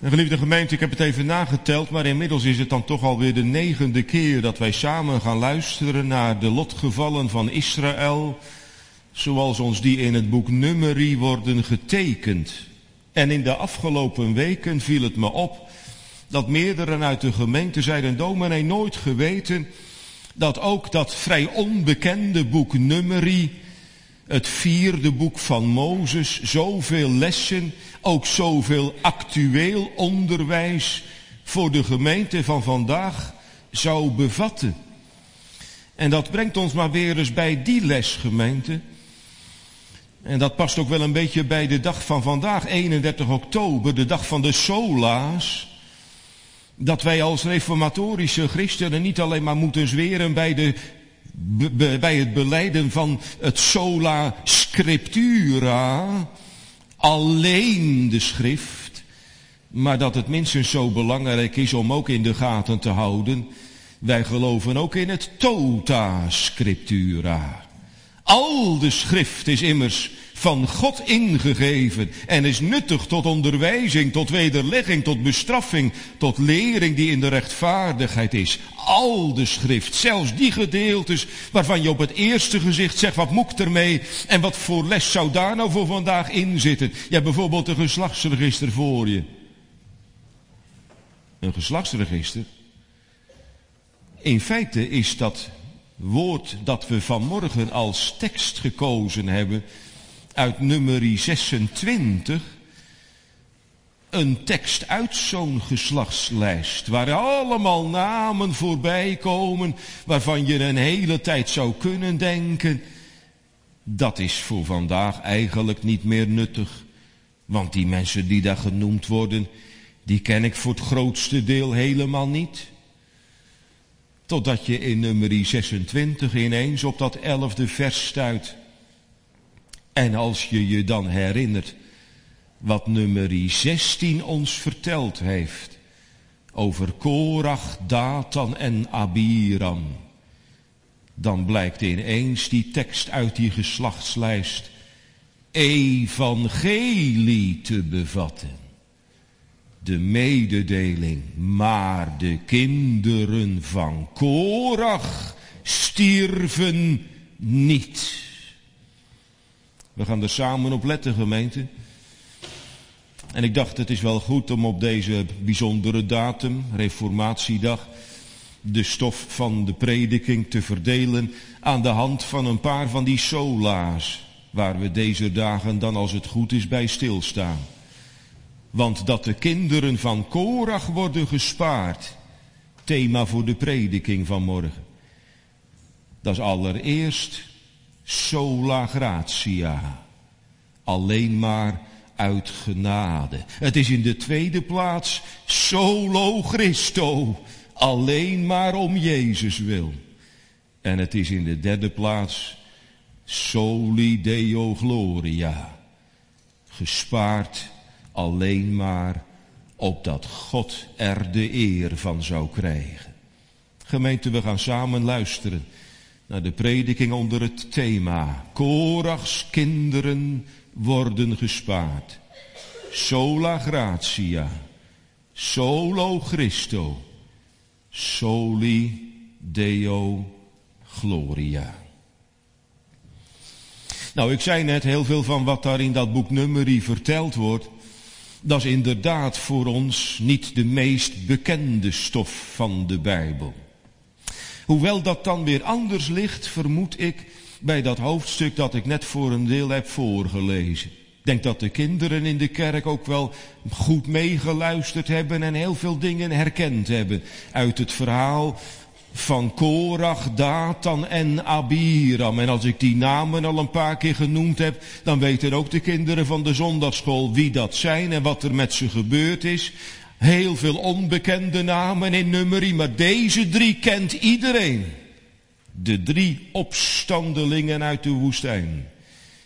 En geliefde gemeente, ik heb het even nageteld, maar inmiddels is het dan toch alweer de negende keer dat wij samen gaan luisteren naar de lotgevallen van Israël, zoals ons die in het boek Numeri worden getekend. En in de afgelopen weken viel het me op dat meerdere uit de gemeente zeiden, dominee, nooit geweten dat ook dat vrij onbekende boek Numeri, het vierde boek van Mozes, zoveel lessen, ook zoveel actueel onderwijs voor de gemeente van vandaag zou bevatten. En dat brengt ons maar weer eens bij die lesgemeente. En dat past ook wel een beetje bij de dag van vandaag, 31 oktober, de dag van de sola's dat wij als reformatorische christenen niet alleen maar moeten zweren bij, de, bij het beleiden van het sola scriptura, alleen de schrift, maar dat het minstens zo belangrijk is om ook in de gaten te houden, wij geloven ook in het tota scriptura. Al de schrift is immers van God ingegeven en is nuttig tot onderwijzing, tot wederlegging, tot bestraffing, tot lering die in de rechtvaardigheid is. Al de schrift, zelfs die gedeeltes waarvan je op het eerste gezicht zegt, wat moet ermee en wat voor les zou daar nou voor vandaag in zitten? Je hebt bijvoorbeeld een geslachtsregister voor je. Een geslachtsregister. In feite is dat woord dat we vanmorgen als tekst gekozen hebben, uit nummer 26 een tekst uit zo'n geslachtslijst, waar allemaal namen voorbij komen, waarvan je een hele tijd zou kunnen denken, dat is voor vandaag eigenlijk niet meer nuttig. Want die mensen die daar genoemd worden, die ken ik voor het grootste deel helemaal niet. Totdat je in nummer 26 ineens op dat elfde vers stuit. En als je je dan herinnert wat nummer 16 ons verteld heeft over Korach, Datan en Abiram, dan blijkt ineens die tekst uit die geslachtslijst evangelie te bevatten. De mededeling, maar de kinderen van Korach stierven niet. We gaan er samen op letten, gemeente. En ik dacht, het is wel goed om op deze bijzondere datum, Reformatiedag, de stof van de prediking te verdelen aan de hand van een paar van die sola's, waar we deze dagen dan als het goed is bij stilstaan. Want dat de kinderen van Korach worden gespaard, thema voor de prediking van morgen. Dat is allereerst sola gratia. Alleen maar uit genade. Het is in de tweede plaats solo Christo. Alleen maar om Jezus wil. En het is in de derde plaats soli deo gloria. Gespaard alleen maar opdat God er de eer van zou krijgen. Gemeente, we gaan samen luisteren naar de prediking onder het thema Korachs kinderen worden gespaard. Sola gratia, solo Christo, soli Deo gloria. Nou, ik zei net heel veel van wat daar in dat boek Numeri verteld wordt. Dat is inderdaad voor ons niet de meest bekende stof van de Bijbel. Hoewel dat dan weer anders ligt, vermoed ik, bij dat hoofdstuk dat ik net voor een deel heb voorgelezen. Ik denk dat de kinderen in de kerk ook wel goed meegeluisterd hebben en heel veel dingen herkend hebben uit het verhaal van Korach, Datan en Abiram. En als ik die namen al een paar keer genoemd heb, dan weten ook de kinderen van de zondagschool wie dat zijn en wat er met ze gebeurd is. Heel veel onbekende namen in nummerie, maar deze drie kent iedereen. De drie opstandelingen uit de woestijn,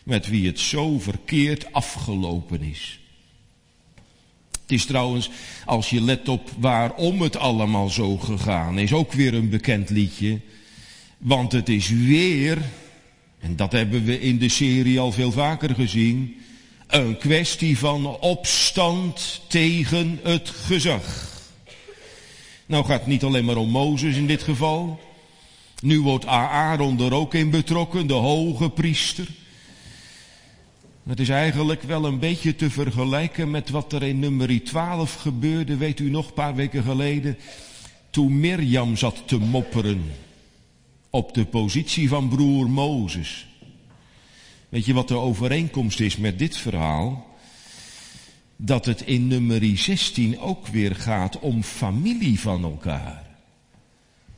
met wie het zo verkeerd afgelopen is. Het is trouwens, als je let op waarom het allemaal zo gegaan is, ook weer een bekend liedje. Want het is weer, en dat hebben we in de serie al veel vaker gezien, Een kwestie van opstand tegen het gezag. Nou gaat het niet alleen maar om Mozes in dit geval. Nu wordt Aaron er ook in betrokken, de hoge priester. Het is eigenlijk wel een beetje te vergelijken met wat er in nummer 12 gebeurde, weet u nog, een paar weken geleden. Toen Mirjam zat te mopperen op de positie van broer Mozes. Weet je wat de overeenkomst is met dit verhaal? Dat het in nummer 16 ook weer gaat om familie van elkaar.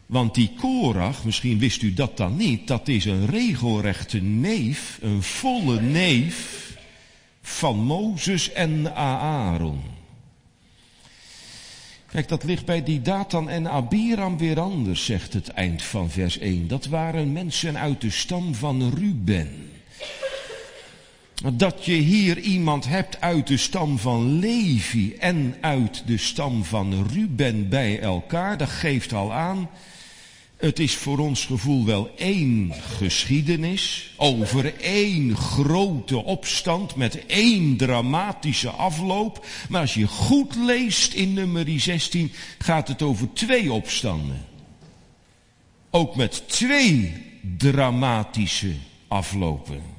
Want die Korach, misschien wist u dat dan niet, dat is een regelrechte neef, een volle neef van Mozes en Aaron. Kijk, dat ligt bij die Datan en Abiram weer anders, zegt het eind van vers 1. Dat waren mensen uit de stam van Ruben. Dat je hier iemand hebt uit de stam van Levi en uit de stam van Ruben bij elkaar, dat geeft al aan het is voor ons gevoel wel één geschiedenis over één grote opstand met één dramatische afloop. Maar als je goed leest in nummer 16 gaat het over twee opstanden. Ook met twee dramatische aflopen.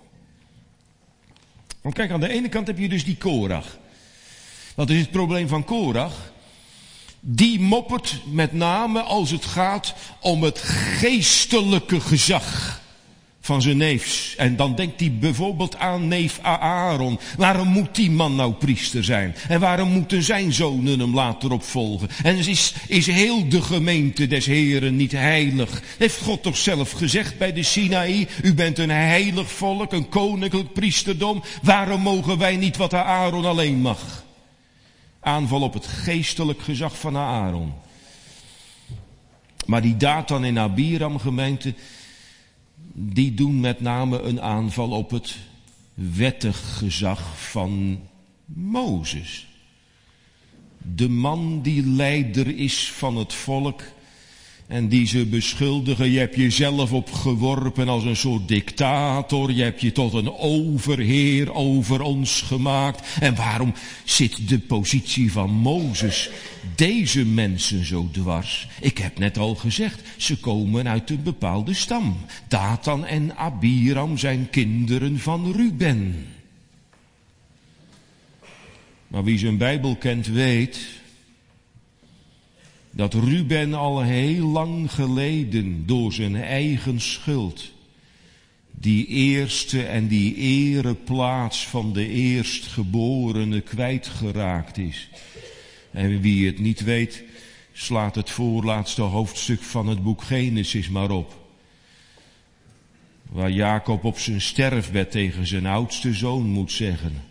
Want kijk, aan de ene kant heb je dus die Korach. Wat is het probleem van Korach? die moppert met name als het gaat om het geestelijke gezag van zijn neefs. En dan denkt hij bijvoorbeeld aan neef Aaron. Waarom moet die man nou priester zijn? En waarom moeten zijn zonen hem later opvolgen? En is, is heel de gemeente des Heren niet heilig? Heeft God toch zelf gezegd bij de Sinaï, u bent een heilig volk, een koninklijk priesterdom. Waarom mogen wij niet wat Aaron alleen mag? aanval op het geestelijk gezag van Aaron. Maar die Datan en Abiram gemeente, die doen met name een aanval op het wettig gezag van Mozes. De man die leider is van het volk en die ze beschuldigen. Je hebt jezelf opgeworpen als een soort dictator. Je hebt je tot een overheer over ons gemaakt. En waarom zit de positie van Mozes deze mensen zo dwars? Ik heb net al gezegd, ze komen uit een bepaalde stam. Datan en Abiram zijn kinderen van Ruben. Maar wie zijn Bijbel kent weet dat Ruben al heel lang geleden door zijn eigen schuld die eerste en die ereplaats van de eerstgeborene kwijtgeraakt is. En wie het niet weet, slaat het voorlaatste hoofdstuk van het boek Genesis maar op. Waar Jacob op zijn sterfbed tegen zijn oudste zoon moet zeggen.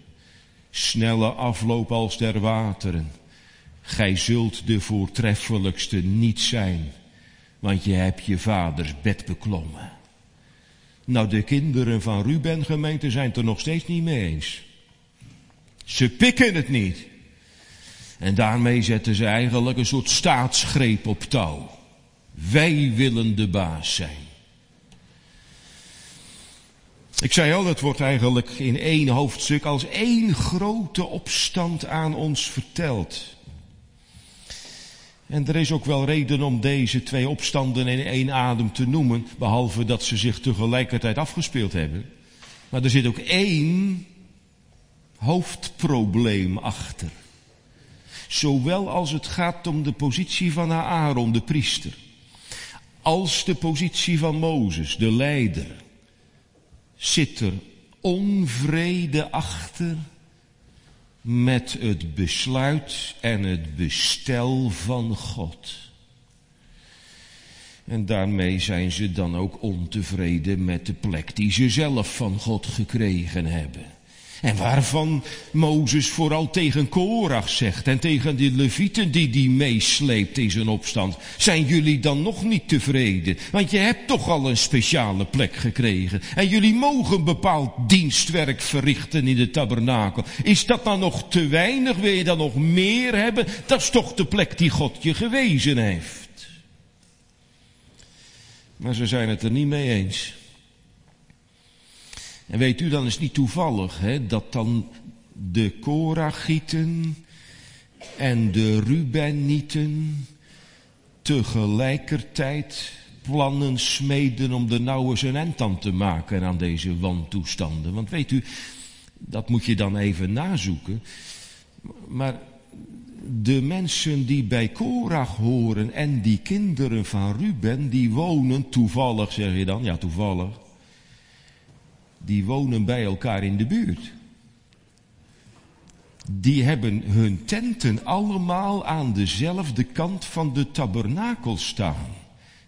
Snelle afloop als der wateren. Gij zult de voortreffelijkste niet zijn, want je hebt je vaders bed beklommen. Nou, de kinderen van Ruben gemeente zijn het er nog steeds niet mee eens. Ze pikken het niet. En daarmee zetten ze eigenlijk een soort staatsgreep op touw. Wij willen de baas zijn. Ik zei al, het wordt eigenlijk in één hoofdstuk als één grote opstand aan ons verteld. En er is ook wel reden om deze twee opstanden in één adem te noemen, behalve dat ze zich tegelijkertijd afgespeeld hebben. Maar er zit ook één hoofdprobleem achter. Zowel als het gaat om de positie van Aaron, de priester, als de positie van Mozes, de leider, zit er onvrede achter met het besluit en het bestel van God. En daarmee zijn ze dan ook ontevreden met de plek die ze zelf van God gekregen hebben. En waarvan Mozes vooral tegen Korach zegt en tegen de levieten die die meesleept in zijn opstand. Zijn jullie dan nog niet tevreden? Want je hebt toch al een speciale plek gekregen. En jullie mogen bepaald dienstwerk verrichten in de tabernakel. Is dat dan nog te weinig? Wil je dan nog meer hebben? Dat is toch de plek die God je gewezen heeft. Maar ze zijn het er niet mee eens. En weet u, dan is het niet toevallig hè, dat dan de Korachieten en de Rubenieten tegelijkertijd plannen smeden om de nauwe zijn end aan te maken aan deze wantoestanden. Want weet u, dat moet je dan even nazoeken. Maar de mensen die bij Korach horen en die kinderen van Ruben, die wonen toevallig, zeg je dan, ja toevallig, die wonen bij elkaar in de buurt. Die hebben hun tenten allemaal aan dezelfde kant van de tabernakel staan.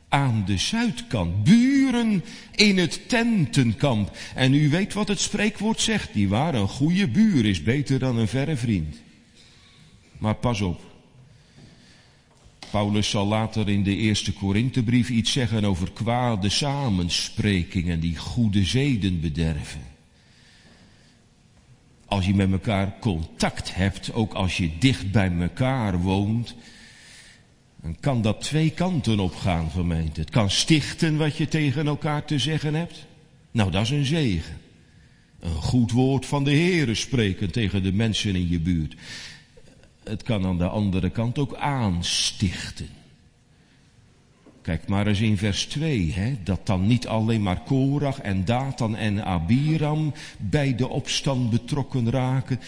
Aan de zuidkant. Buren in het tentenkamp. En u weet wat het spreekwoord zegt. Die waren een goede buur is beter dan een verre vriend. Maar pas op. Paulus zal later in de eerste Korinthebrief iets zeggen over kwade samensprekingen die goede zeden bederven. Als je met elkaar contact hebt, ook als je dicht bij elkaar woont, dan kan dat twee kanten op gaan. Het kan stichten wat je tegen elkaar te zeggen hebt. Nou, dat is een zegen. Een goed woord van de Heere spreken tegen de mensen in je buurt het kan aan de andere kant ook aanstichten. Kijk maar eens in vers 2, hè, dat dan niet alleen maar Korach en Datan en Abiram bij de opstand betrokken raken,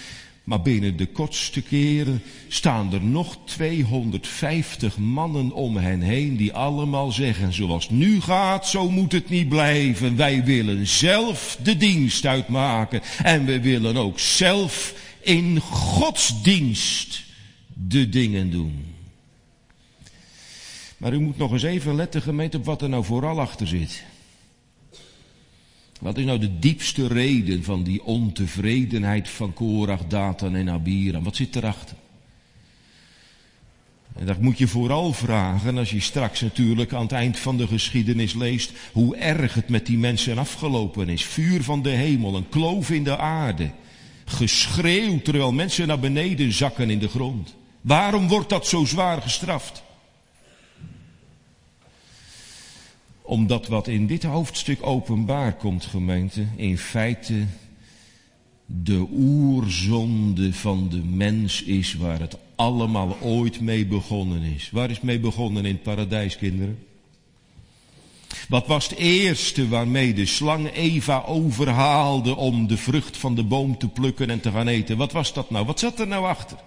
maar binnen de kortste keren staan er nog 250 mannen om hen heen die allemaal zeggen, zoals nu gaat, zo moet het niet blijven. Wij willen zelf de dienst uitmaken en we willen ook zelf in godsdienst de dingen doen. Maar u moet nog eens even letten, gemeente, op wat er nou vooral achter zit. Wat is nou de diepste reden van die ontevredenheid van Korach, Datan en Abiram? Wat zit erachter? En dat moet je vooral vragen als je straks natuurlijk aan het eind van de geschiedenis leest hoe erg het met die mensen afgelopen is. Vuur van de hemel, een kloof in de aarde. Geschreeuw terwijl mensen naar beneden zakken in de grond. Waarom wordt dat zo zwaar gestraft? Omdat wat in dit hoofdstuk openbaar komt, gemeente, in feite de oerzonde van de mens is waar het allemaal ooit mee begonnen is. Waar is mee begonnen in het paradijs, kinderen? Wat was het eerste waarmee de slang Eva overhaalde om de vrucht van de boom te plukken en te gaan eten? Wat was dat nou? Wat zat er nou achter?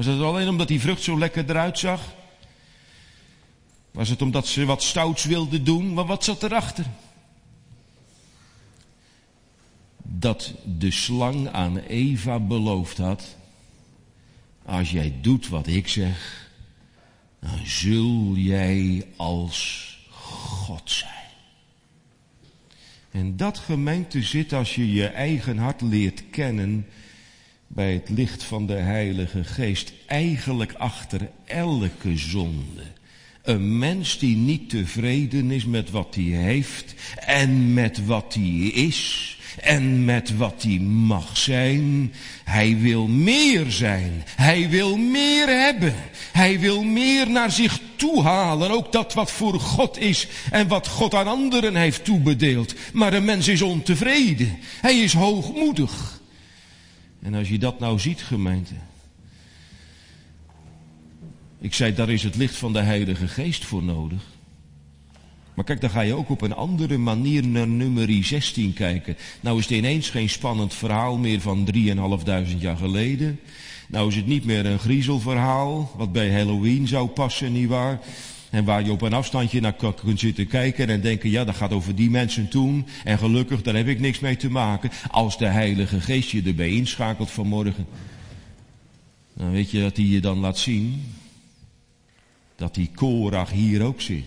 Was het alleen omdat die vrucht zo lekker eruit zag? Was het omdat ze wat stouts wilde doen? Maar wat zat erachter? Dat de slang aan Eva beloofd had: Als jij doet wat ik zeg, dan zul jij als God zijn. En dat gemeente zit als je je eigen hart leert kennen bij het licht van de Heilige Geest eigenlijk achter elke zonde. Een mens die niet tevreden is met wat hij heeft en met wat hij is en met wat hij mag zijn. Hij wil meer zijn. Hij wil meer hebben. Hij wil meer naar zich toe halen. Ook dat wat voor God is en wat God aan anderen heeft toebedeeld. Maar een mens is ontevreden. Hij is hoogmoedig. En als je dat nou ziet, gemeente. Ik zei, daar is het licht van de Heilige Geest voor nodig. Maar kijk, dan ga je ook op een andere manier naar nummer 16 kijken. Nou is het ineens geen spannend verhaal meer van 3.500 jaar geleden. Nou is het niet meer een griezelverhaal, wat bij Halloween zou passen, nietwaar? En waar je op een afstandje naar kunt zitten kijken en denken, ja, dat gaat over die mensen toen. En gelukkig, daar heb ik niks mee te maken. Als de Heilige Geest je erbij inschakelt vanmorgen. Dan weet je dat hij je dan laat zien. Dat die Korach hier ook zit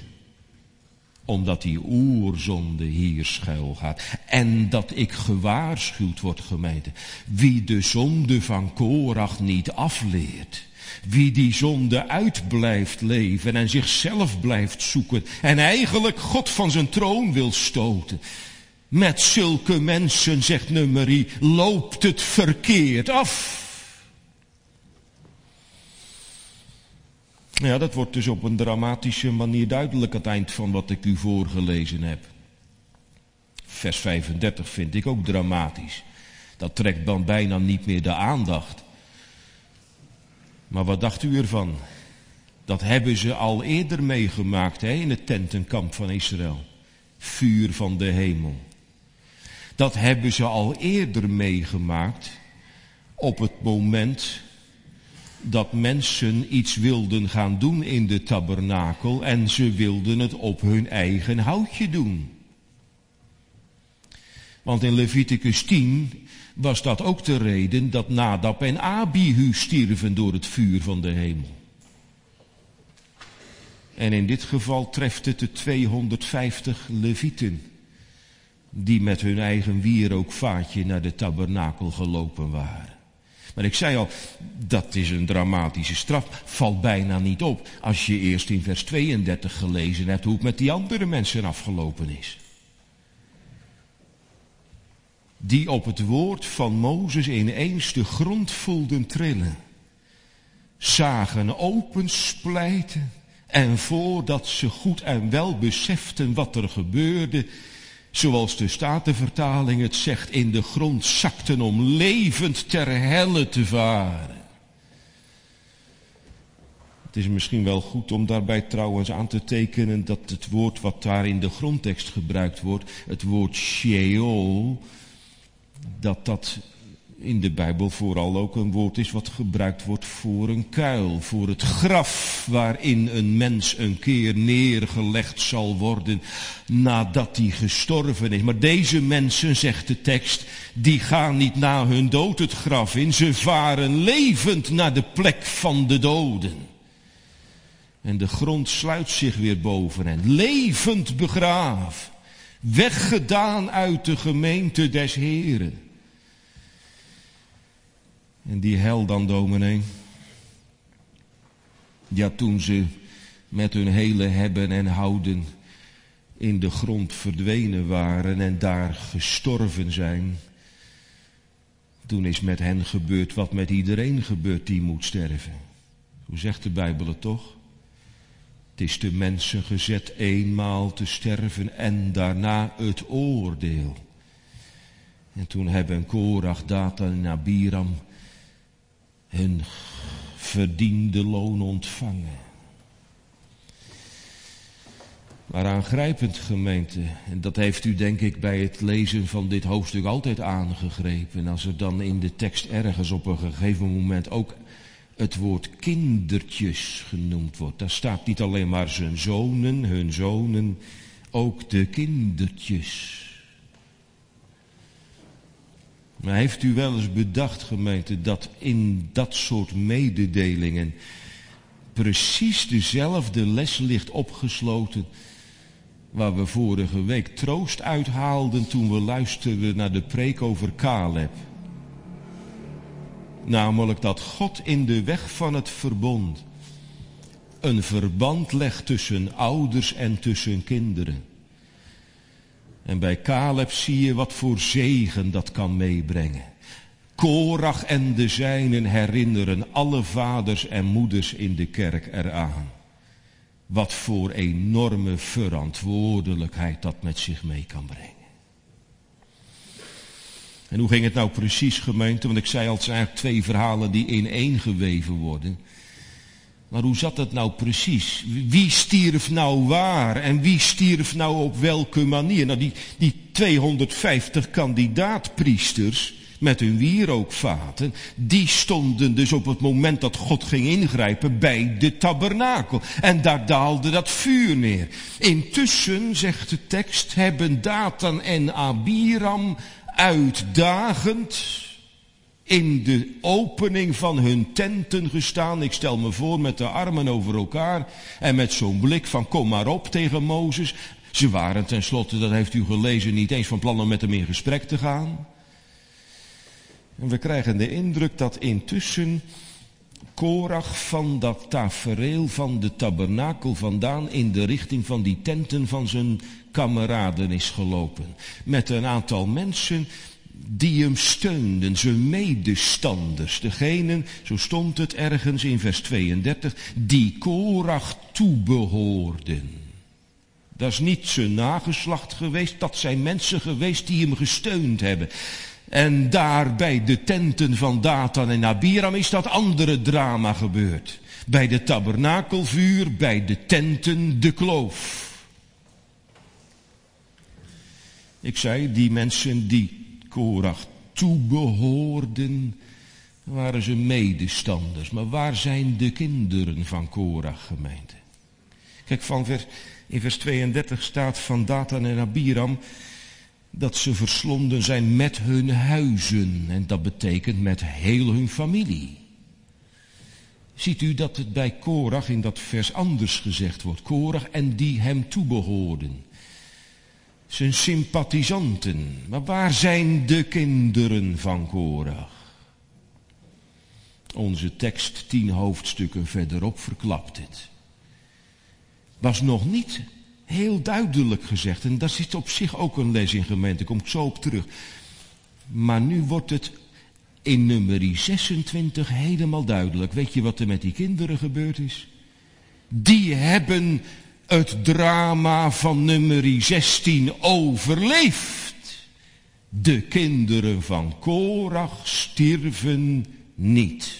omdat die oerzonde hier schuil gaat. En dat ik gewaarschuwd word, gemeente. Wie de zonde van Korach niet afleert. Wie die zonde uit blijft leven en zichzelf blijft zoeken en eigenlijk God van zijn troon wil stoten. Met zulke mensen, zegt Nummerie, loopt het verkeerd af. Ja, dat wordt dus op een dramatische manier duidelijk aan het eind van wat ik u voorgelezen heb. Vers 35 vind ik ook dramatisch. Dat trekt dan bijna niet meer de aandacht. Maar wat dacht u ervan? Dat hebben ze al eerder meegemaakt hè, in het tentenkamp van Israël. Vuur van de hemel. Dat hebben ze al eerder meegemaakt op het moment dat mensen iets wilden gaan doen in de tabernakel en ze wilden het op hun eigen houtje doen. Want in Leviticus 10 was dat ook de reden dat Nadab en Abihu stierven door het vuur van de hemel. En in dit geval treft het de 250 levieten die met hun eigen wierookvaatje naar de tabernakel gelopen waren. Maar ik zei al, dat is een dramatische straf. Valt bijna niet op als je eerst in vers 32 gelezen hebt hoe het met die andere mensen afgelopen is. Die op het woord van Mozes ineens de grond voelden trillen. Zagen opensplijten. En voordat ze goed en wel beseften wat er gebeurde, zoals de Statenvertaling het zegt, in de grond zakten om levend ter helle te varen. Het is misschien wel goed om daarbij trouwens aan te tekenen dat het woord wat daar in de grondtekst gebruikt wordt, het woord Sheol, dat dat in de Bijbel vooral ook een woord is wat gebruikt wordt voor een kuil, voor het graf waarin een mens een keer neergelegd zal worden nadat hij gestorven is. Maar deze mensen, zegt de tekst, die gaan niet na hun dood het graf in, ze varen levend naar de plek van de doden. En de grond sluit zich weer boven hen, levend begraven, weggedaan uit de gemeente des Heren. En die hel dan, dominee. Ja, toen ze met hun hele hebben en houden in de grond verdwenen waren en daar gestorven zijn. Toen is met hen gebeurd wat met iedereen gebeurt die moet sterven. Hoe zegt de Bijbel het toch? Het is de mensen gezet eenmaal te sterven en daarna het oordeel. En toen hebben Korach, Datan en Abiram hun verdiende loon ontvangen. Maar aangrijpend gemeente, en dat heeft u denk ik bij het lezen van dit hoofdstuk altijd aangegrepen. En als er dan in de tekst ergens op een gegeven moment ook het woord kindertjes genoemd wordt. Daar staat niet alleen maar zijn zonen, hun zonen, ook de kindertjes. Maar heeft u wel eens bedacht, gemeente, dat in dat soort mededelingen precies dezelfde les ligt opgesloten waar we vorige week troost uithaalden toen we luisterden naar de preek over Caleb. Namelijk dat God in de weg van het verbond een verband legt tussen ouders en tussen kinderen. En bij Caleb zie je wat voor zegen dat kan meebrengen. Korach en de zijnen herinneren alle vaders en moeders in de kerk eraan. Wat voor enorme verantwoordelijkheid dat met zich mee kan brengen. En hoe ging het nou precies gemeente? Want ik zei al, het zijn eigenlijk twee verhalen die in één geweven worden. Maar hoe zat dat nou precies? Wie stierf nou waar en wie stierf nou op welke manier? Nou, die, die 250 kandidaatpriesters met hun wierookvaten, die stonden dus op het moment dat God ging ingrijpen bij de tabernakel. En daar daalde dat vuur neer. Intussen, zegt de tekst, hebben Datan en Abiram uitdagend in de opening van hun tenten gestaan. Ik stel me voor met de armen over elkaar en met zo'n blik van kom maar op tegen Mozes. Ze waren tenslotte, dat heeft u gelezen, niet eens van plan om met hem in gesprek te gaan. En we krijgen de indruk dat intussen Korach van dat tafereel van de tabernakel vandaan in de richting van die tenten van zijn kameraden is gelopen. Met een aantal mensen die hem steunden, zijn medestanders, degenen, zo stond het ergens in vers 32, die Korach toebehoorden. Dat is niet zijn nageslacht geweest, dat zijn mensen geweest die hem gesteund hebben. En daar bij de tenten van Datan en Abiram is dat andere drama gebeurd. Bij de tabernakelvuur, bij de tenten, de kloof. Ik zei, die mensen die Korach toebehoorden, waren ze medestanders. Maar waar zijn de kinderen van Korach gemeente? Kijk, van vers, in vers 32 staat van Datan en Abiram dat ze verslonden zijn met hun huizen. En dat betekent met heel hun familie. Ziet u dat het bij Korach in dat vers anders gezegd wordt. Korach en die hem toebehoorden. Zijn sympathisanten. Maar waar zijn de kinderen van Korach? Onze tekst tien hoofdstukken verderop verklapt het. Was nog niet heel duidelijk gezegd. En daar zit op zich ook een les in gemeente, kom ik zo op terug. Maar nu wordt het in nummer 26 helemaal duidelijk. Weet je wat er met die kinderen gebeurd is? Die hebben het drama van nummer 16 overleefd. De kinderen van Korach stierven niet.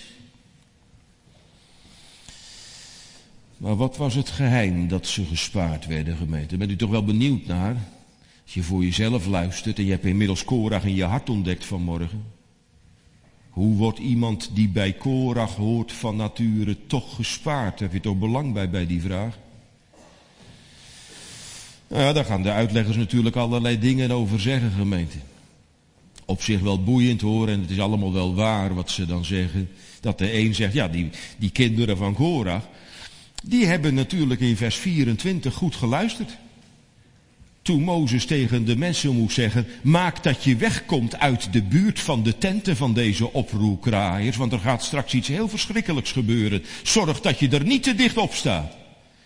Maar wat was het geheim dat ze gespaard werden, gemeente? Bent u toch wel benieuwd naar? Als je voor jezelf luistert en je hebt inmiddels Korach in je hart ontdekt vanmorgen. Hoe wordt iemand die bij Korach hoort van nature toch gespaard? Heb je toch belang bij bij die vraag? Nou ja, daar gaan de uitleggers natuurlijk allerlei dingen over zeggen, gemeente. Op zich wel boeiend hoor, en het is allemaal wel waar wat ze dan zeggen. Dat de een zegt, ja, die, die kinderen van Korach, die hebben natuurlijk in vers 24 goed geluisterd. Toen Mozes tegen de mensen moest zeggen, maak dat je wegkomt uit de buurt van de tenten van deze oproerkraaiers, want er gaat straks iets heel verschrikkelijks gebeuren. Zorg dat je er niet te dicht op staat.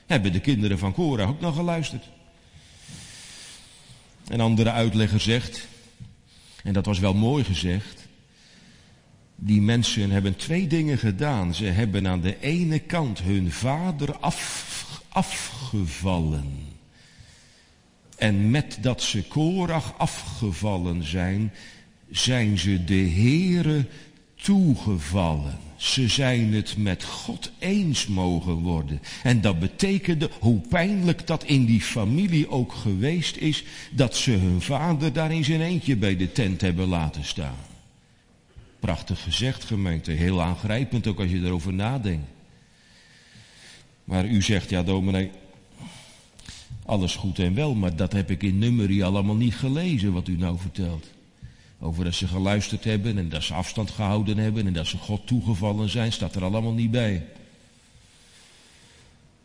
Hebben de kinderen van Korah ook nog geluisterd. Een andere uitlegger zegt, en dat was wel mooi gezegd, die mensen hebben twee dingen gedaan. Ze hebben aan de ene kant hun vader af, afgevallen. En met dat ze Korach afgevallen zijn, zijn ze de Heere toegevallen. Ze zijn het met God eens mogen worden. En dat betekende, hoe pijnlijk dat in die familie ook geweest is, dat ze hun vader daar in zijn eentje bij de tent hebben laten staan. Prachtig gezegd, gemeente. Heel aangrijpend ook als je erover nadenkt. Maar u zegt, ja dominee, alles goed en wel, maar dat heb ik in nummerie allemaal niet gelezen wat u nou vertelt. Over dat ze geluisterd hebben en dat ze afstand gehouden hebben en dat ze God toegevallen zijn, staat er allemaal niet bij.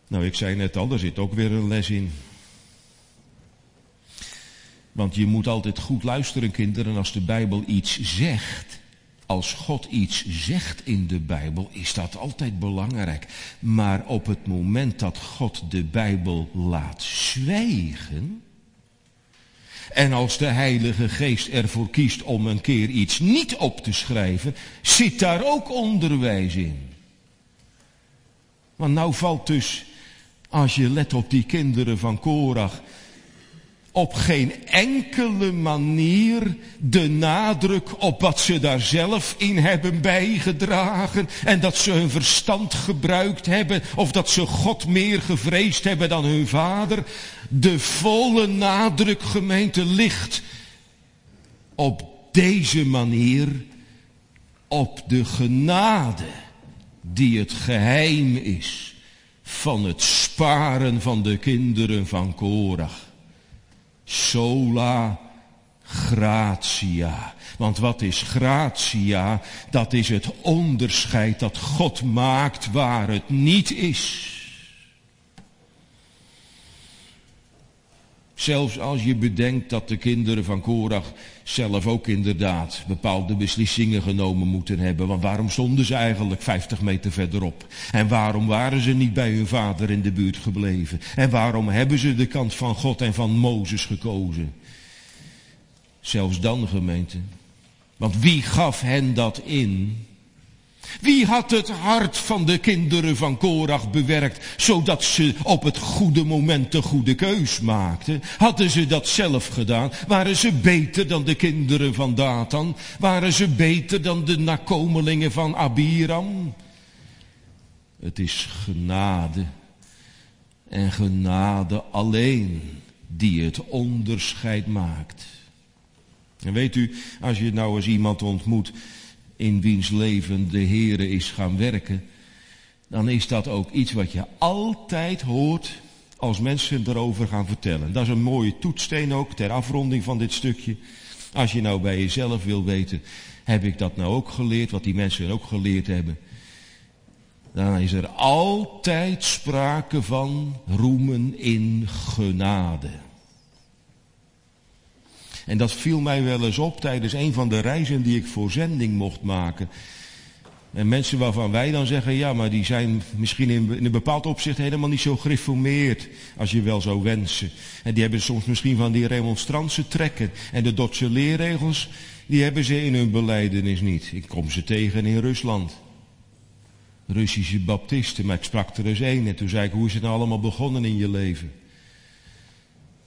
Nou, ik zei net al, er zit ook weer een les in. Want je moet altijd goed luisteren, kinderen, als de Bijbel iets zegt als God iets zegt in de Bijbel, is dat altijd belangrijk. Maar op het moment dat God de Bijbel laat zwijgen. En als de Heilige Geest ervoor kiest om een keer iets niet op te schrijven, zit daar ook onderwijs in. Want nou valt dus, als je let op die kinderen van Korach, op geen enkele manier de nadruk op wat ze daar zelf in hebben bijgedragen en dat ze hun verstand gebruikt hebben of dat ze God meer gevreesd hebben dan hun vader. De volle nadruk gemeente ligt op deze manier op de genade die het geheim is van het sparen van de kinderen van Korach. Sola gratia. Want wat is gratia? Dat is het onderscheid dat God maakt waar het niet is. Zelfs als je bedenkt dat de kinderen van Korach zelf ook inderdaad bepaalde beslissingen genomen moeten hebben. Want waarom stonden ze eigenlijk 50 meter verderop? En waarom waren ze niet bij hun vader in de buurt gebleven? En waarom hebben ze de kant van God en van Mozes gekozen? Zelfs dan gemeente. Want wie gaf hen dat in? Wie had het hart van de kinderen van Korach bewerkt, zodat ze op het goede moment de goede keus maakten? Hadden ze dat zelf gedaan? Waren ze beter dan de kinderen van Datan? Waren ze beter dan de nakomelingen van Abiram? Het is genade en genade alleen die het onderscheid maakt. En weet u, als je nou eens iemand ontmoet in wiens leven de Heere is gaan werken, dan is dat ook iets wat je altijd hoort als mensen erover gaan vertellen. Dat is een mooie toetsteen ook ter afronding van dit stukje. Als je nou bij jezelf wil weten, heb ik dat nou ook geleerd, wat die mensen ook geleerd hebben. Dan is er altijd sprake van roemen in genade. En dat viel mij wel eens op tijdens een van de reizen die ik voor zending mocht maken. En mensen waarvan wij dan zeggen, ja, maar die zijn misschien in, een bepaald opzicht helemaal niet zo gereformeerd als je wel zou wensen. En die hebben soms misschien van die remonstrantse trekken. En de Dotse leerregels, die hebben ze in hun beleidenis niet. Ik kom ze tegen in Rusland. Russische baptisten, maar ik sprak er eens één en toen zei ik, hoe is het nou allemaal begonnen in je leven?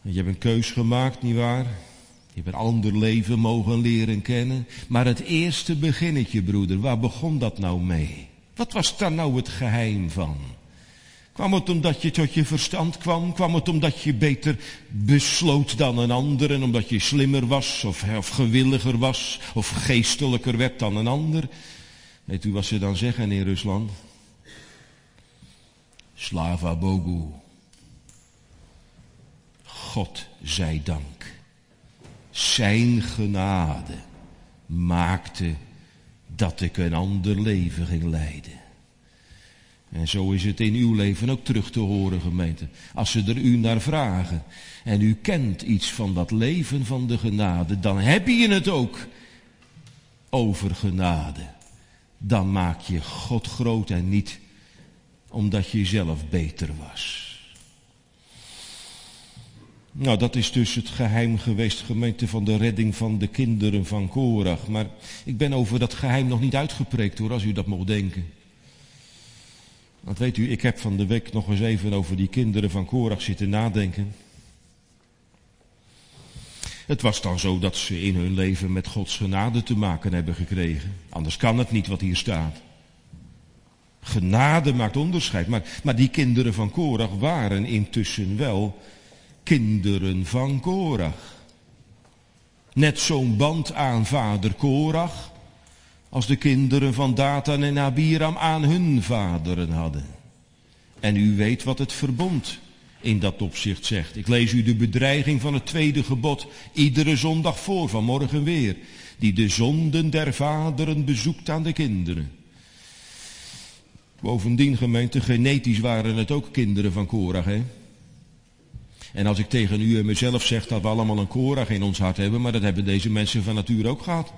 je hebt een keus gemaakt, nietwaar? Je hebt een ander leven mogen leren kennen. Maar het eerste beginnetje, broeder, waar begon dat nou mee? Wat was daar nou het geheim van? Kwam het omdat je tot je verstand kwam? Kwam het omdat je beter besloot dan een ander en omdat je slimmer was of, of gewilliger was of geestelijker werd dan een ander? Weet u wat ze dan zeggen in Rusland? Slava Bogu. God zij dank. Zijn genade maakte dat ik een ander leven ging leiden. En zo is het in uw leven ook terug te horen, gemeente. Als ze er u naar vragen en u kent iets van dat leven van de genade, dan heb je het ook over genade. Dan maak je God groot en niet omdat je zelf beter was. Nou, dat is dus het geheim geweest, gemeente, van de redding van de kinderen van Korach. Maar ik ben over dat geheim nog niet uitgepreekt hoor, als u dat mocht denken. Want weet u, ik heb van de week nog eens even over die kinderen van Korach zitten nadenken. Het was dan zo dat ze in hun leven met Gods genade te maken hebben gekregen. Anders kan het niet wat hier staat. Genade maakt onderscheid. Maar, maar die kinderen van Korach waren intussen wel kinderen van Korach. Net zo'n band aan vader Korach als de kinderen van Datan en Abiram aan hun vaderen hadden. En u weet wat het verbond in dat opzicht zegt. Ik lees u de bedreiging van het tweede gebod iedere zondag voor, vanmorgen weer. Die de zonden der vaderen bezoekt aan de kinderen. Bovendien, gemeente, genetisch waren het ook kinderen van Korach, hè? En als ik tegen u en mezelf zeg dat we allemaal een Korach in ons hart hebben, maar dat hebben deze mensen van nature ook gehad.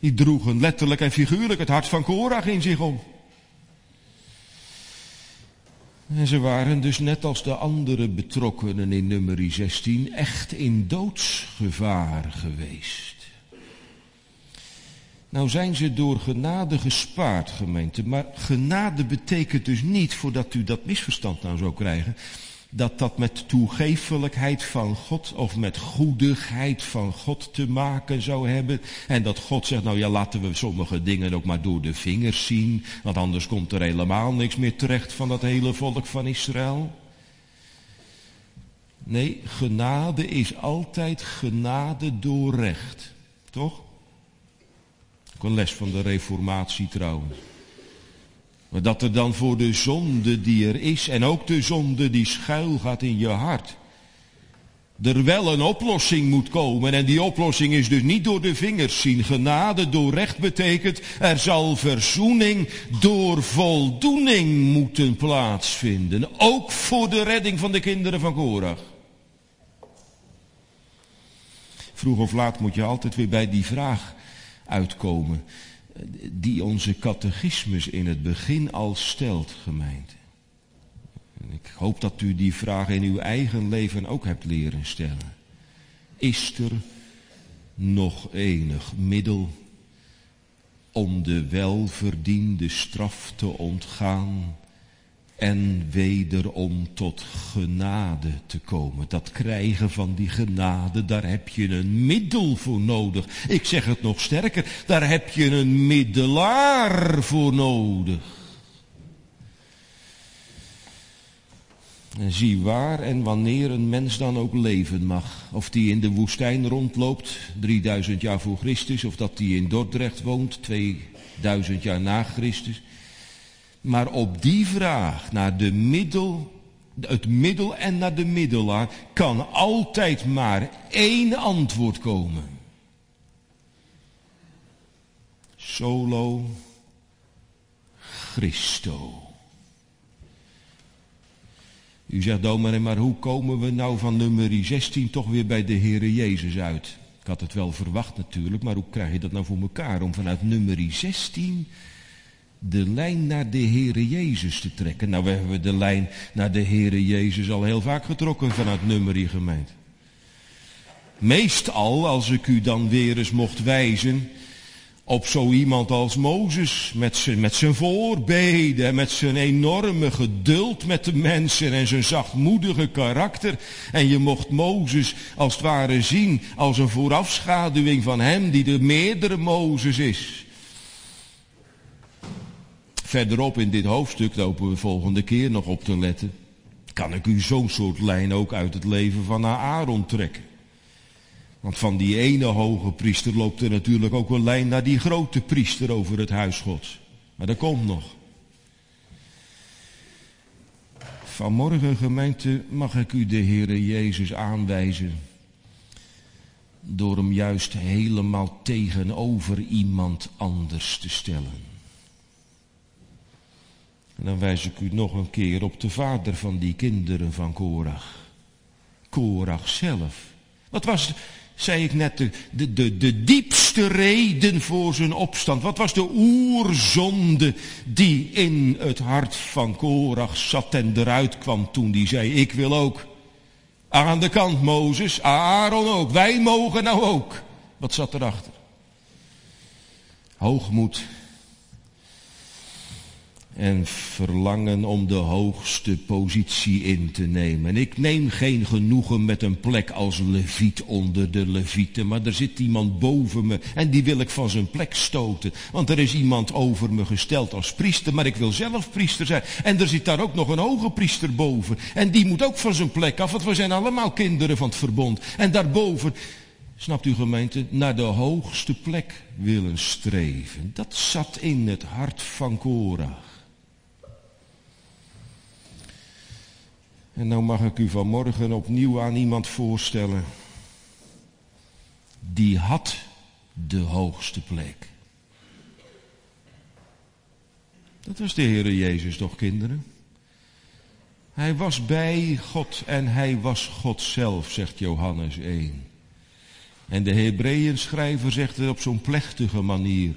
Die droegen letterlijk en figuurlijk het hart van Korach in zich om. En ze waren dus net als de andere betrokkenen in nummer 16 echt in doodsgevaar geweest. Nou zijn ze door genade gespaard, gemeente. Maar genade betekent dus niet, voordat u dat misverstand nou zou krijgen, dat dat met toegeeflijkheid van God of met goedigheid van God te maken zou hebben. En dat God zegt, nou ja, laten we sommige dingen ook maar door de vingers zien, want anders komt er helemaal niks meer terecht van dat hele volk van Israël. Nee, genade is altijd genade door recht. Toch? Ook een les van de reformatie trouwens. Maar dat er dan voor de zonde die er is en ook de zonde die schuil gaat in je hart, er wel een oplossing moet komen. En die oplossing is dus niet door de vingers zien. Genade door recht betekent, er zal verzoening door voldoening moeten plaatsvinden. Ook voor de redding van de kinderen van Korach. Vroeg of laat moet je altijd weer bij die vraag uitkomen die onze catechismus in het begin al stelt, gemeente. Ik hoop dat u die vraag in uw eigen leven ook hebt leren stellen. Is er nog enig middel om de welverdiende straf te ontgaan en wederom tot genade te komen. Dat krijgen van die genade, daar heb je een middel voor nodig. Ik zeg het nog sterker, daar heb je een middelaar voor nodig. En zie waar en wanneer een mens dan ook leven mag. Of die in de woestijn rondloopt, 3000 jaar voor Christus, of dat die in Dordrecht woont, 2000 jaar na Christus. Maar op die vraag naar de middel, het middel en naar de middelaar kan altijd maar één antwoord komen. Solo Christo. U zegt, dominee, maar hoe komen we nou van nummer 16 toch weer bij de Heere Jezus uit? Ik had het wel verwacht natuurlijk, maar hoe krijg je dat nou voor elkaar om vanuit nummer 16 de lijn naar de Heere Jezus te trekken? Nou, we hebben de lijn naar de Heere Jezus al heel vaak getrokken vanuit nummer gemeente. Meestal, als ik u dan weer eens mocht wijzen, op zo iemand als Mozes, met zijn, met zijn voorbeden, met zijn enorme geduld met de mensen en zijn zachtmoedige karakter. En je mocht Mozes als het ware zien als een voorafschaduwing van hem die de meerdere Mozes is. Verderop in dit hoofdstuk, lopen we volgende keer nog op te letten, kan ik u zo'n soort lijn ook uit het leven van Aaron trekken. Want van die ene hoge priester loopt er natuurlijk ook een lijn naar die grote priester over het huis Gods. Maar dat komt nog. Vanmorgen, gemeente, mag ik u de Heere Jezus aanwijzen. Door hem juist helemaal tegenover iemand anders te stellen. En dan wijs ik u nog een keer op de vader van die kinderen van Korach. Korach zelf. Wat was zei ik net, de, de, de, de diepste reden voor zijn opstand. Wat was de oerzonde die in het hart van Korach zat en eruit kwam toen die zei, ik wil ook. Aan de kant Mozes, Aaron ook, wij mogen nou ook. Wat zat erachter? Hoogmoed en verlangen om de hoogste positie in te nemen. Ik neem geen genoegen met een plek als leviet onder de levieten, maar er zit iemand boven me en die wil ik van zijn plek stoten. Want er is iemand over me gesteld als priester, maar ik wil zelf priester zijn. En er zit daar ook nog een hoge priester boven en die moet ook van zijn plek af, want we zijn allemaal kinderen van het verbond. En daarboven snapt u gemeente, naar de hoogste plek willen streven. Dat zat in het hart van Korach. En nou mag ik u vanmorgen opnieuw aan iemand voorstellen. Die had de hoogste plek. Dat was de Heere Jezus toch, kinderen? Hij was bij God en hij was God zelf, zegt Johannes 1. En de Hebreeën schrijver zegt het op zo'n plechtige manier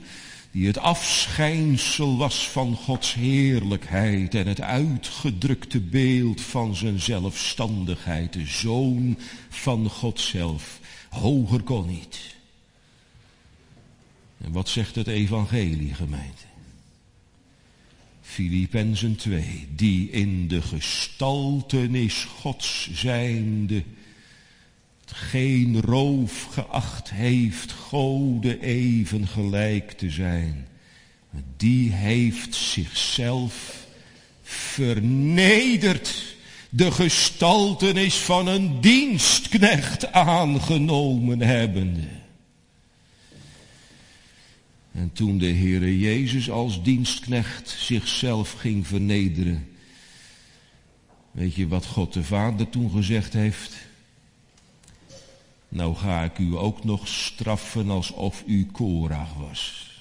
die het afschijnsel was van Gods heerlijkheid en het uitgedrukte beeld van zijn zelfstandigheid, de zoon van God zelf. Hoger kon niet. En wat zegt het evangelie, gemeente? Filippenzen 2, die in de gestaltenis Gods zijnde geen roof geacht heeft Gode even gelijk te zijn. Die heeft zichzelf vernederd, de gestaltenis van een dienstknecht aangenomen hebbende. En toen de Heere Jezus als dienstknecht zichzelf ging vernederen, weet je wat God de Vader toen gezegd heeft? Nou ga ik u ook nog straffen alsof u Korach was.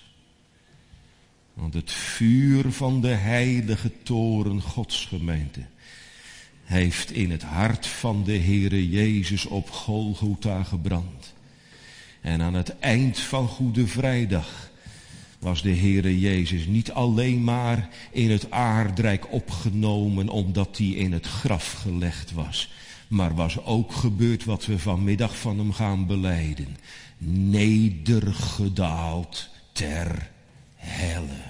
Want het vuur van de heilige toren Godsgemeente heeft in het hart van de Heere Jezus op Golgotha gebrand. En aan het eind van Goede Vrijdag was de Heere Jezus niet alleen maar in het aardrijk opgenomen omdat hij in het graf gelegd was. Maar was ook gebeurd wat we vanmiddag van hem gaan beleiden. Nedergedaald ter helle.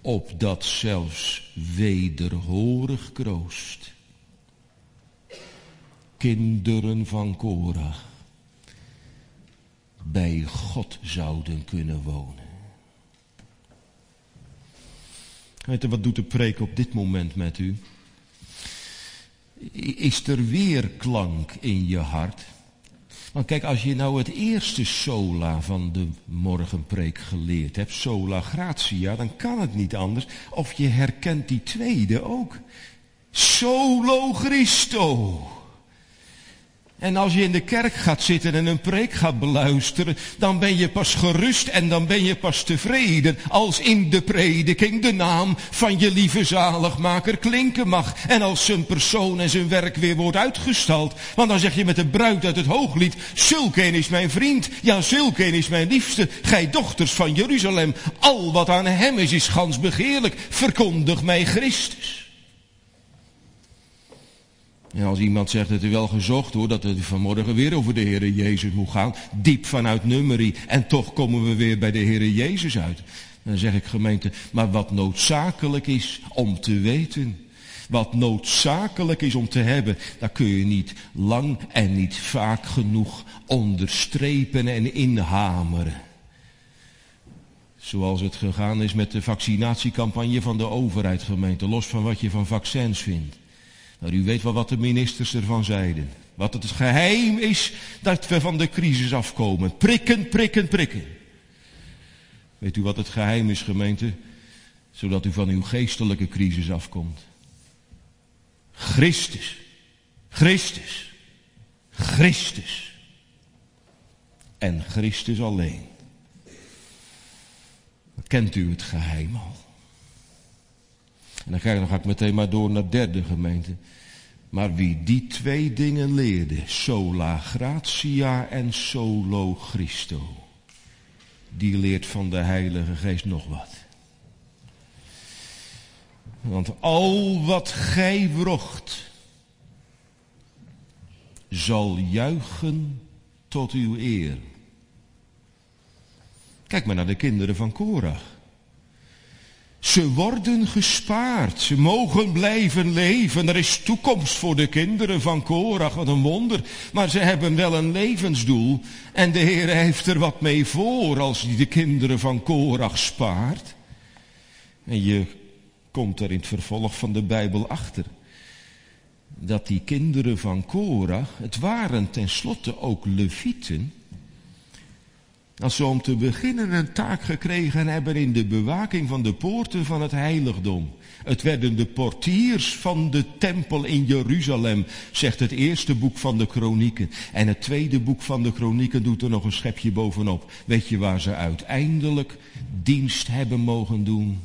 Opdat zelfs wederhorig kroost. Kinderen van Korach bij God zouden kunnen wonen. U, wat doet de preek op dit moment met u? Is er weer klank in je hart? Want kijk, als je nou het eerste sola van de morgenpreek geleerd hebt, sola gratia, dan kan het niet anders. Of je herkent die tweede ook. Solo Christo. En als je in de kerk gaat zitten en een preek gaat beluisteren, dan ben je pas gerust en dan ben je pas tevreden als in de prediking de naam van je lieve zaligmaker klinken mag. En als zijn persoon en zijn werk weer wordt uitgestald. Want dan zeg je met de bruid uit het hooglied, zulkeen is mijn vriend, ja zulkeen is mijn liefste, gij dochters van Jeruzalem. Al wat aan hem is, is gans begeerlijk, verkondig mij Christus. En als iemand zegt dat u wel gezocht hoor, dat het vanmorgen weer over de Heere Jezus moet gaan, diep vanuit nummerie, en toch komen we weer bij de Heere Jezus uit. Dan zeg ik gemeente, maar wat noodzakelijk is om te weten, wat noodzakelijk is om te hebben, daar kun je niet lang en niet vaak genoeg onderstrepen en inhameren. Zoals het gegaan is met de vaccinatiecampagne van de overheid gemeente, los van wat je van vaccins vindt. Nou, u weet wel wat de ministers ervan zeiden. Wat het geheim is dat we van de crisis afkomen. Prikken, prikken, prikken. Weet u wat het geheim is, gemeente? Zodat u van uw geestelijke crisis afkomt. Christus. Christus. Christus. En Christus alleen. Kent u het geheim al? En dan ga, ik, dan ga ik meteen maar door naar derde gemeente. Maar wie die twee dingen leerde, sola gratia en solo Christo, die leert van de Heilige Geest nog wat. Want al wat gij wrocht, zal juichen tot uw eer. Kijk maar naar de kinderen van Korach. Ze worden gespaard. Ze mogen blijven leven. Er is toekomst voor de kinderen van Korach. Wat een wonder. Maar ze hebben wel een levensdoel. En de Heer heeft er wat mee voor als hij de kinderen van Korach spaart. En je komt er in het vervolg van de Bijbel achter. Dat die kinderen van Korach, het waren tenslotte ook levieten als ze om te beginnen een taak gekregen hebben in de bewaking van de poorten van het heiligdom. Het werden de portiers van de tempel in Jeruzalem, zegt het eerste boek van de kronieken. En het tweede boek van de kronieken doet er nog een schepje bovenop. Weet je waar ze uiteindelijk dienst hebben mogen doen?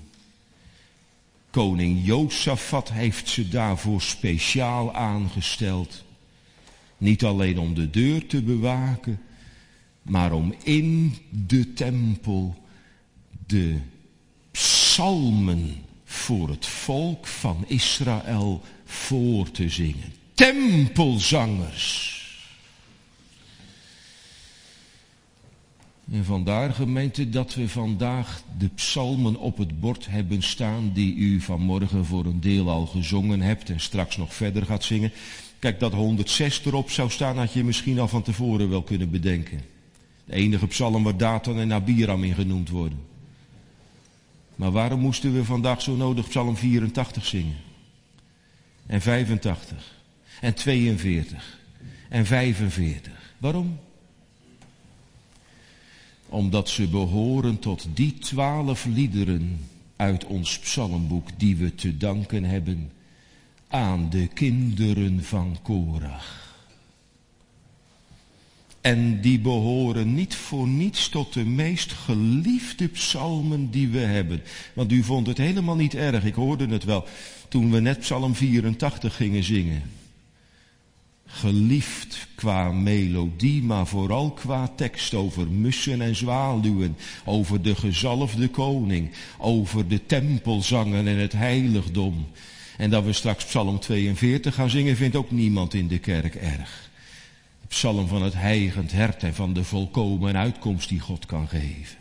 Koning Jozafat heeft ze daarvoor speciaal aangesteld. Niet alleen om de deur te bewaken, maar om in de tempel de psalmen voor het volk van Israël voor te zingen. Tempelzangers. En vandaar gemeente dat we vandaag de psalmen op het bord hebben staan die u vanmorgen voor een deel al gezongen hebt en straks nog verder gaat zingen. Kijk, dat 106 erop zou staan had je misschien al van tevoren wel kunnen bedenken. De enige psalm waar Datan en Abiram in genoemd worden. Maar waarom moesten we vandaag zo nodig psalm 84 zingen? En 85. En 42. En 45. Waarom? Omdat ze behoren tot die twaalf liederen uit ons psalmboek die we te danken hebben aan de kinderen van Korach. En die behoren niet voor niets tot de meest geliefde psalmen die we hebben. Want u vond het helemaal niet erg, ik hoorde het wel, toen we net psalm 84 gingen zingen. Geliefd qua melodie, maar vooral qua tekst over mussen en zwaluwen, over de gezalfde koning, over de tempelzangen en het heiligdom. En dat we straks psalm 42 gaan zingen, vindt ook niemand in de kerk erg. Psalm van het heigend hert en van de volkomen uitkomst die God kan geven.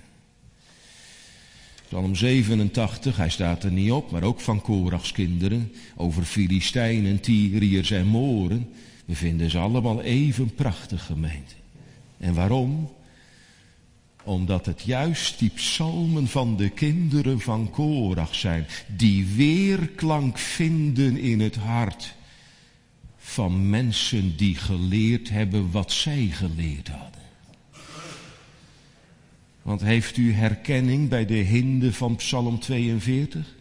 Psalm 87, hij staat er niet op, maar ook van Korachs kinderen, over Filistijnen, Tyriërs en Moren. We vinden ze allemaal even prachtig gemeente. En waarom? Omdat het juist die psalmen van de kinderen van Korach zijn, die weerklank vinden in het hart van mensen die geleerd hebben wat zij geleerd hadden. Want heeft u herkenning bij de hinde van Psalm 42?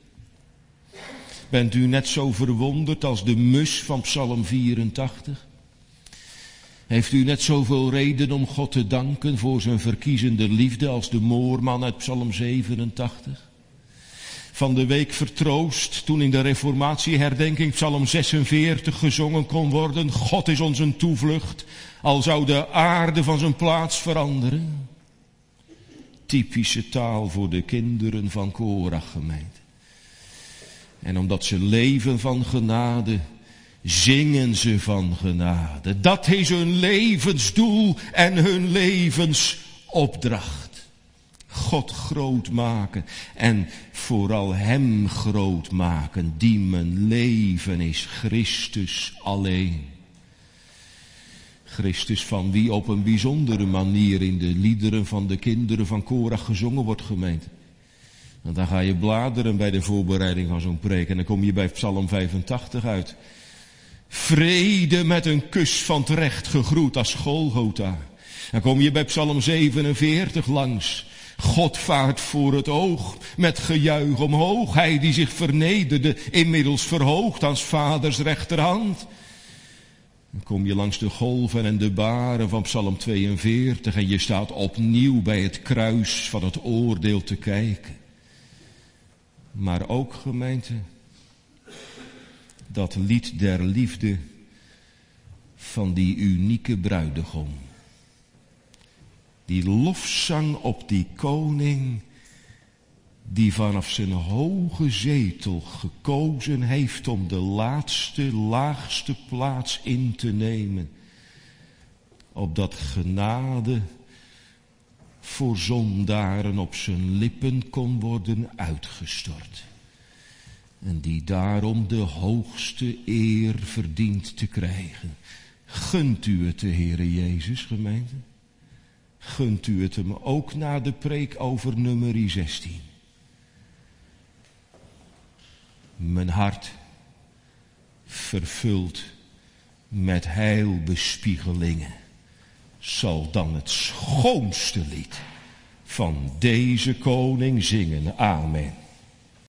Bent u net zo verwonderd als de mus van Psalm 84? Heeft u net zoveel reden om God te danken voor zijn verkiezende liefde als de moorman uit Psalm 87? Van de week vertroost toen in de reformatieherdenking Psalm 46 gezongen kon worden. God is ons een toevlucht, al zou de aarde van zijn plaats veranderen. Typische taal voor de kinderen van Korach gemeente. En omdat ze leven van genade, zingen ze van genade. Dat is hun levensdoel en hun levensopdracht. God groot maken en vooral Hem groot maken, die mijn leven is, Christus alleen. Christus van wie op een bijzondere manier in de liederen van de kinderen van Korach gezongen wordt gemeend. Want dan ga je bladeren bij de voorbereiding van zo'n preek en dan kom je bij Psalm 85 uit. Vrede met een kus van het recht gegroet als Golgotha. Dan kom je bij Psalm 47 langs. God vaart voor het oog met gejuich omhoog. Hij die zich vernederde, inmiddels verhoogt als vaders rechterhand. Dan kom je langs de golven en de baren van Psalm 42 en je staat opnieuw bij het kruis van het oordeel te kijken. Maar ook gemeente, dat lied der liefde van die unieke bruidegom. Die lofzang op die koning die vanaf zijn hoge zetel gekozen heeft om de laatste, laagste plaats in te nemen. Opdat genade voor zondaren op zijn lippen kon worden uitgestort. En die daarom de hoogste eer verdient te krijgen. Gunt u het de Heere Jezus, gemeente? Gunt u het hem ook na de preek over nummer 16? Mijn hart vervuld met heilbespiegelingen zal dan het schoonste lied van deze koning zingen. Amen.